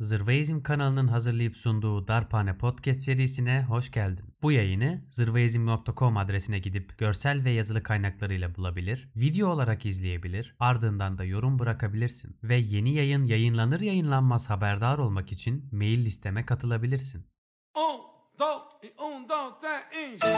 Zırvaizm kanalının hazırlayıp sunduğu Darphane Podcast serisine hoş geldin. Bu yayını zırvaizm.com adresine gidip görsel ve yazılı kaynaklarıyla bulabilir, video olarak izleyebilir, ardından da yorum bırakabilirsin. Ve yeni yayın yayınlanır yayınlanmaz haberdar olmak için mail listeme katılabilirsin. Un, dos, tres, y...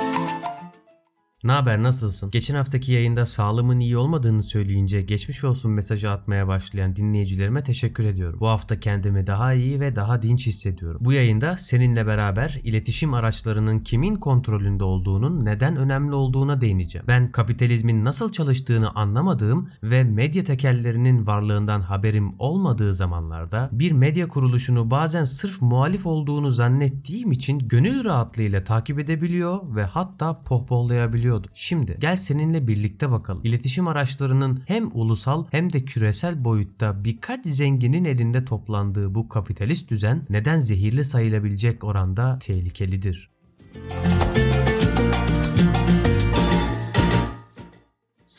Ne haber nasılsın? Geçen haftaki yayında sağlığımın iyi olmadığını söyleyince geçmiş olsun mesajı atmaya başlayan dinleyicilerime teşekkür ediyorum. Bu hafta kendimi daha iyi ve daha dinç hissediyorum. Bu yayında seninle beraber iletişim araçlarının kimin kontrolünde olduğunun neden önemli olduğuna değineceğim. Ben kapitalizmin nasıl çalıştığını anlamadığım ve medya tekellerinin varlığından haberim olmadığı zamanlarda bir medya kuruluşunu bazen sırf muhalif olduğunu zannettiğim için gönül rahatlığıyla takip edebiliyor ve hatta pohpohlayabiliyor biliyordu. Şimdi gel seninle birlikte bakalım. İletişim araçlarının hem ulusal hem de küresel boyutta birkaç zenginin elinde toplandığı bu kapitalist düzen neden zehirli sayılabilecek oranda tehlikelidir?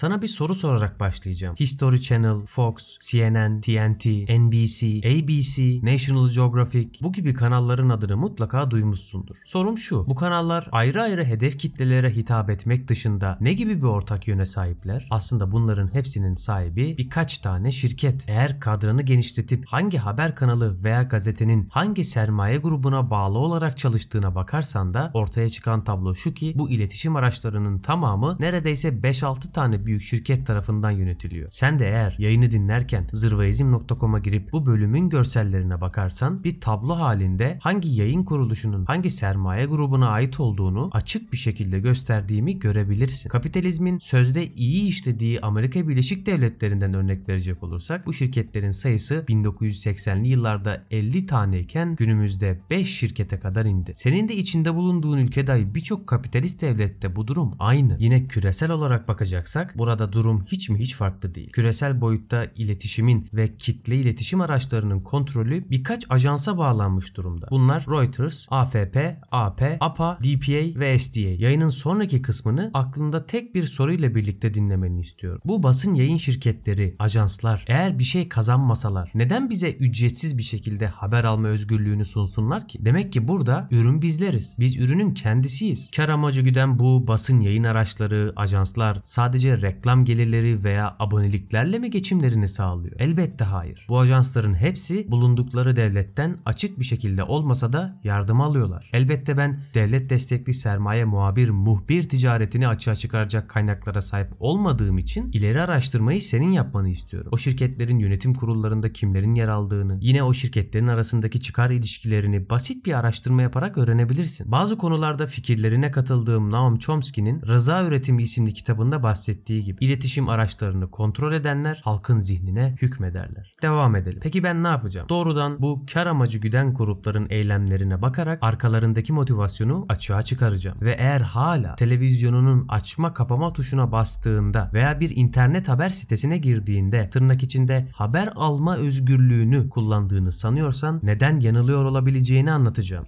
Sana bir soru sorarak başlayacağım. History Channel, Fox, CNN, TNT, NBC, ABC, National Geographic bu gibi kanalların adını mutlaka duymuşsundur. Sorum şu. Bu kanallar ayrı ayrı hedef kitlelere hitap etmek dışında ne gibi bir ortak yöne sahipler? Aslında bunların hepsinin sahibi birkaç tane şirket. Eğer kadranı genişletip hangi haber kanalı veya gazetenin hangi sermaye grubuna bağlı olarak çalıştığına bakarsan da ortaya çıkan tablo şu ki bu iletişim araçlarının tamamı neredeyse 5-6 tane büyük şirket tarafından yönetiliyor. Sen de eğer yayını dinlerken zırvaizm.com'a girip bu bölümün görsellerine bakarsan bir tablo halinde hangi yayın kuruluşunun hangi sermaye grubuna ait olduğunu açık bir şekilde gösterdiğimi görebilirsin. Kapitalizmin sözde iyi işlediği Amerika Birleşik Devletleri'nden örnek verecek olursak bu şirketlerin sayısı 1980'li yıllarda 50 taneyken günümüzde 5 şirkete kadar indi. Senin de içinde bulunduğun ülkede birçok kapitalist devlette bu durum aynı. Yine küresel olarak bakacaksak burada durum hiç mi hiç farklı değil. Küresel boyutta iletişimin ve kitle iletişim araçlarının kontrolü birkaç ajansa bağlanmış durumda. Bunlar Reuters, AFP, AP, APA, DPA ve SDA. Yayının sonraki kısmını aklında tek bir soruyla birlikte dinlemeni istiyorum. Bu basın yayın şirketleri, ajanslar eğer bir şey kazanmasalar neden bize ücretsiz bir şekilde haber alma özgürlüğünü sunsunlar ki? Demek ki burada ürün bizleriz. Biz ürünün kendisiyiz. Kar amacı güden bu basın yayın araçları, ajanslar sadece reklam gelirleri veya aboneliklerle mi geçimlerini sağlıyor? Elbette hayır. Bu ajansların hepsi bulundukları devletten açık bir şekilde olmasa da yardım alıyorlar. Elbette ben devlet destekli sermaye muhabir muhbir ticaretini açığa çıkaracak kaynaklara sahip olmadığım için ileri araştırmayı senin yapmanı istiyorum. O şirketlerin yönetim kurullarında kimlerin yer aldığını, yine o şirketlerin arasındaki çıkar ilişkilerini basit bir araştırma yaparak öğrenebilirsin. Bazı konularda fikirlerine katıldığım Noam Chomsky'nin Rıza Üretimi isimli kitabında bahsettiği gibi iletişim araçlarını kontrol edenler halkın zihnine hükmederler. Devam edelim. Peki ben ne yapacağım? Doğrudan bu kar amacı güden grupların eylemlerine bakarak arkalarındaki motivasyonu açığa çıkaracağım. Ve eğer hala televizyonunun açma kapama tuşuna bastığında veya bir internet haber sitesine girdiğinde tırnak içinde haber alma özgürlüğünü kullandığını sanıyorsan neden yanılıyor olabileceğini anlatacağım.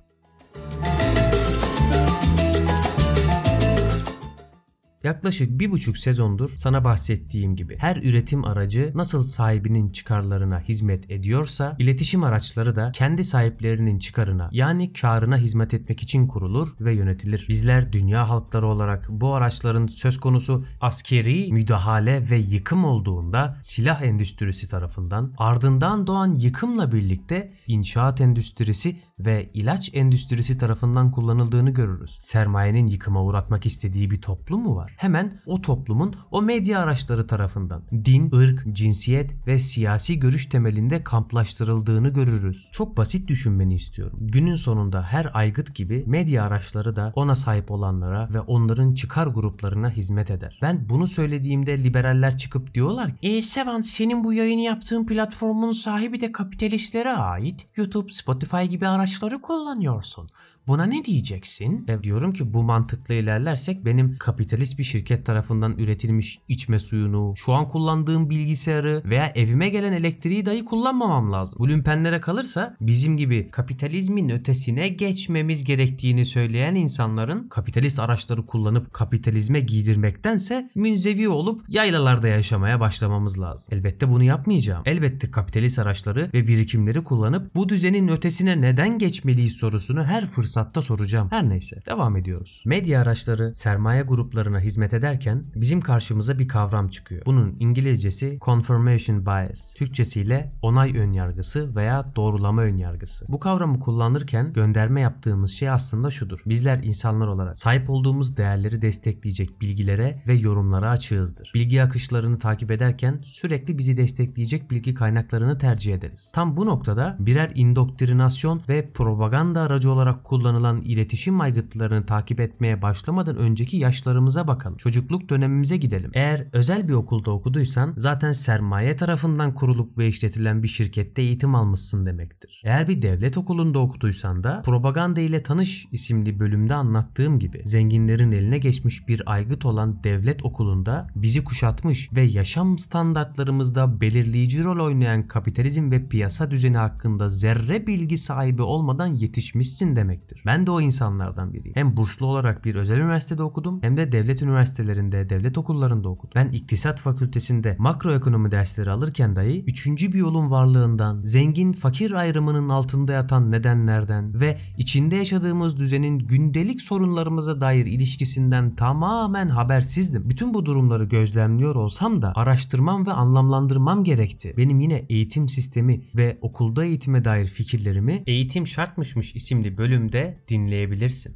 Yaklaşık bir buçuk sezondur sana bahsettiğim gibi her üretim aracı nasıl sahibinin çıkarlarına hizmet ediyorsa iletişim araçları da kendi sahiplerinin çıkarına yani karına hizmet etmek için kurulur ve yönetilir. Bizler dünya halkları olarak bu araçların söz konusu askeri müdahale ve yıkım olduğunda silah endüstrisi tarafından ardından doğan yıkımla birlikte inşaat endüstrisi ve ilaç endüstrisi tarafından kullanıldığını görürüz. Sermayenin yıkıma uğratmak istediği bir toplum mu var? Hemen o toplumun o medya araçları tarafından din, ırk, cinsiyet ve siyasi görüş temelinde kamplaştırıldığını görürüz. Çok basit düşünmeni istiyorum. Günün sonunda her aygıt gibi medya araçları da ona sahip olanlara ve onların çıkar gruplarına hizmet eder. Ben bunu söylediğimde liberaller çıkıp diyorlar ki e Sevan senin bu yayını yaptığın platformun sahibi de kapitalistlere ait. YouTube, Spotify gibi araçları kullanıyorsun. Buna ne diyeceksin? E diyorum ki bu mantıkla ilerlersek benim kapitalist bir şirket tarafından üretilmiş içme suyunu, şu an kullandığım bilgisayarı veya evime gelen elektriği dahi kullanmamam lazım. Bu lümpenlere kalırsa bizim gibi kapitalizmin ötesine geçmemiz gerektiğini söyleyen insanların kapitalist araçları kullanıp kapitalizme giydirmektense münzevi olup yaylalarda yaşamaya başlamamız lazım. Elbette bunu yapmayacağım. Elbette kapitalist araçları ve birikimleri kullanıp bu düzenin ötesine neden geçmeliyiz sorusunu her fırsatta soracağım. Her neyse devam ediyoruz. Medya araçları sermaye gruplarına hizmet ederken bizim karşımıza bir kavram çıkıyor. Bunun İngilizcesi confirmation bias. Türkçesiyle onay önyargısı veya doğrulama önyargısı. Bu kavramı kullanırken gönderme yaptığımız şey aslında şudur. Bizler insanlar olarak sahip olduğumuz değerleri destekleyecek bilgilere ve yorumlara açığızdır. Bilgi akışlarını takip ederken sürekli bizi destekleyecek bilgi kaynaklarını tercih ederiz. Tam bu noktada birer indoktrinasyon ve propaganda aracı olarak kullanılan iletişim aygıtlarını takip etmeye başlamadan önceki yaşlarımıza bakalım. Çocukluk dönemimize gidelim. Eğer özel bir okulda okuduysan zaten sermaye tarafından kurulup ve işletilen bir şirkette eğitim almışsın demektir. Eğer bir devlet okulunda okuduysan da propaganda ile tanış isimli bölümde anlattığım gibi zenginlerin eline geçmiş bir aygıt olan devlet okulunda bizi kuşatmış ve yaşam standartlarımızda belirleyici rol oynayan kapitalizm ve piyasa düzeni hakkında zerre bilgi sahibi olmadan yetişmişsin demektir. Ben de o insanlardan biriyim. Hem burslu olarak bir özel üniversitede okudum hem de devlet üniversitelerinde, devlet okullarında okudum. Ben iktisat fakültesinde makroekonomi dersleri alırken dahi üçüncü bir yolun varlığından, zengin fakir ayrımının altında yatan nedenlerden ve içinde yaşadığımız düzenin gündelik sorunlarımıza dair ilişkisinden tamamen habersizdim. Bütün bu durumları gözlemliyor olsam da araştırmam ve anlamlandırmam gerekti. Benim yine eğitim sistemi ve okulda eğitime dair fikirlerimi Eğitim Şartmışmış isimli bölümde dinleyebilirsin.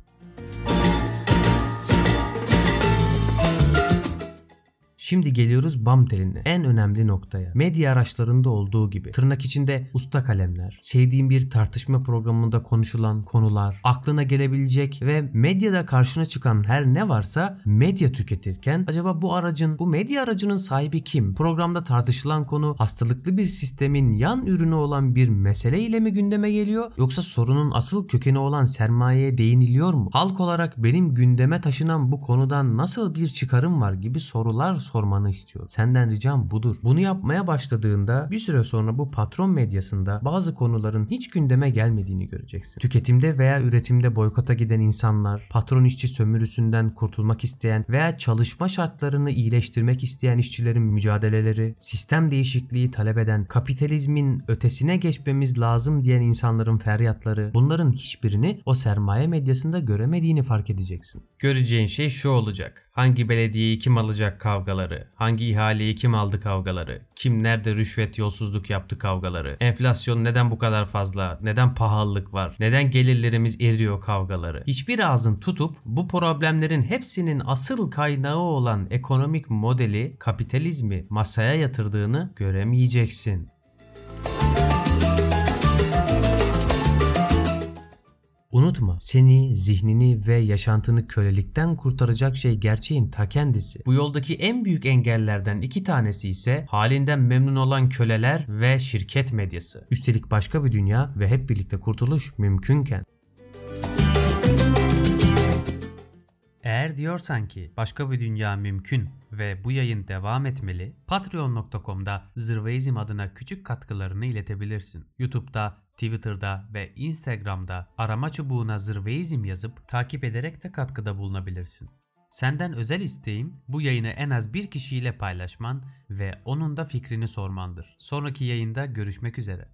Şimdi geliyoruz BAM teline. En önemli noktaya. Medya araçlarında olduğu gibi tırnak içinde usta kalemler, sevdiğin bir tartışma programında konuşulan konular, aklına gelebilecek ve medyada karşına çıkan her ne varsa medya tüketirken acaba bu aracın, bu medya aracının sahibi kim? Programda tartışılan konu hastalıklı bir sistemin yan ürünü olan bir mesele ile mi gündeme geliyor yoksa sorunun asıl kökeni olan sermayeye değiniliyor mu? Halk olarak benim gündeme taşınan bu konudan nasıl bir çıkarım var gibi sorular sormanı istiyorum. Senden ricam budur. Bunu yapmaya başladığında bir süre sonra bu patron medyasında bazı konuların hiç gündeme gelmediğini göreceksin. Tüketimde veya üretimde boykota giden insanlar, patron işçi sömürüsünden kurtulmak isteyen veya çalışma şartlarını iyileştirmek isteyen işçilerin mücadeleleri, sistem değişikliği talep eden, kapitalizmin ötesine geçmemiz lazım diyen insanların feryatları, bunların hiçbirini o sermaye medyasında göremediğini fark edeceksin. Göreceğin şey şu olacak. Hangi belediyeyi kim alacak kavgaları, hangi ihaleyi kim aldı kavgaları, kim nerede rüşvet yolsuzluk yaptı kavgaları, enflasyon neden bu kadar fazla, neden pahalılık var, neden gelirlerimiz eriyor kavgaları. Hiçbir ağzın tutup bu problemlerin hepsinin asıl kaynağı olan ekonomik modeli kapitalizmi masaya yatırdığını göremeyeceksin. Unutma seni, zihnini ve yaşantını kölelikten kurtaracak şey gerçeğin ta kendisi. Bu yoldaki en büyük engellerden iki tanesi ise halinden memnun olan köleler ve şirket medyası. Üstelik başka bir dünya ve hep birlikte kurtuluş mümkünken. Eğer diyorsan ki başka bir dünya mümkün ve bu yayın devam etmeli, patreon.com'da Zırveizm adına küçük katkılarını iletebilirsin. YouTube'da, Twitter'da ve Instagram'da arama çubuğuna Zırveizm yazıp takip ederek de katkıda bulunabilirsin. Senden özel isteğim bu yayını en az bir kişiyle paylaşman ve onun da fikrini sormandır. Sonraki yayında görüşmek üzere.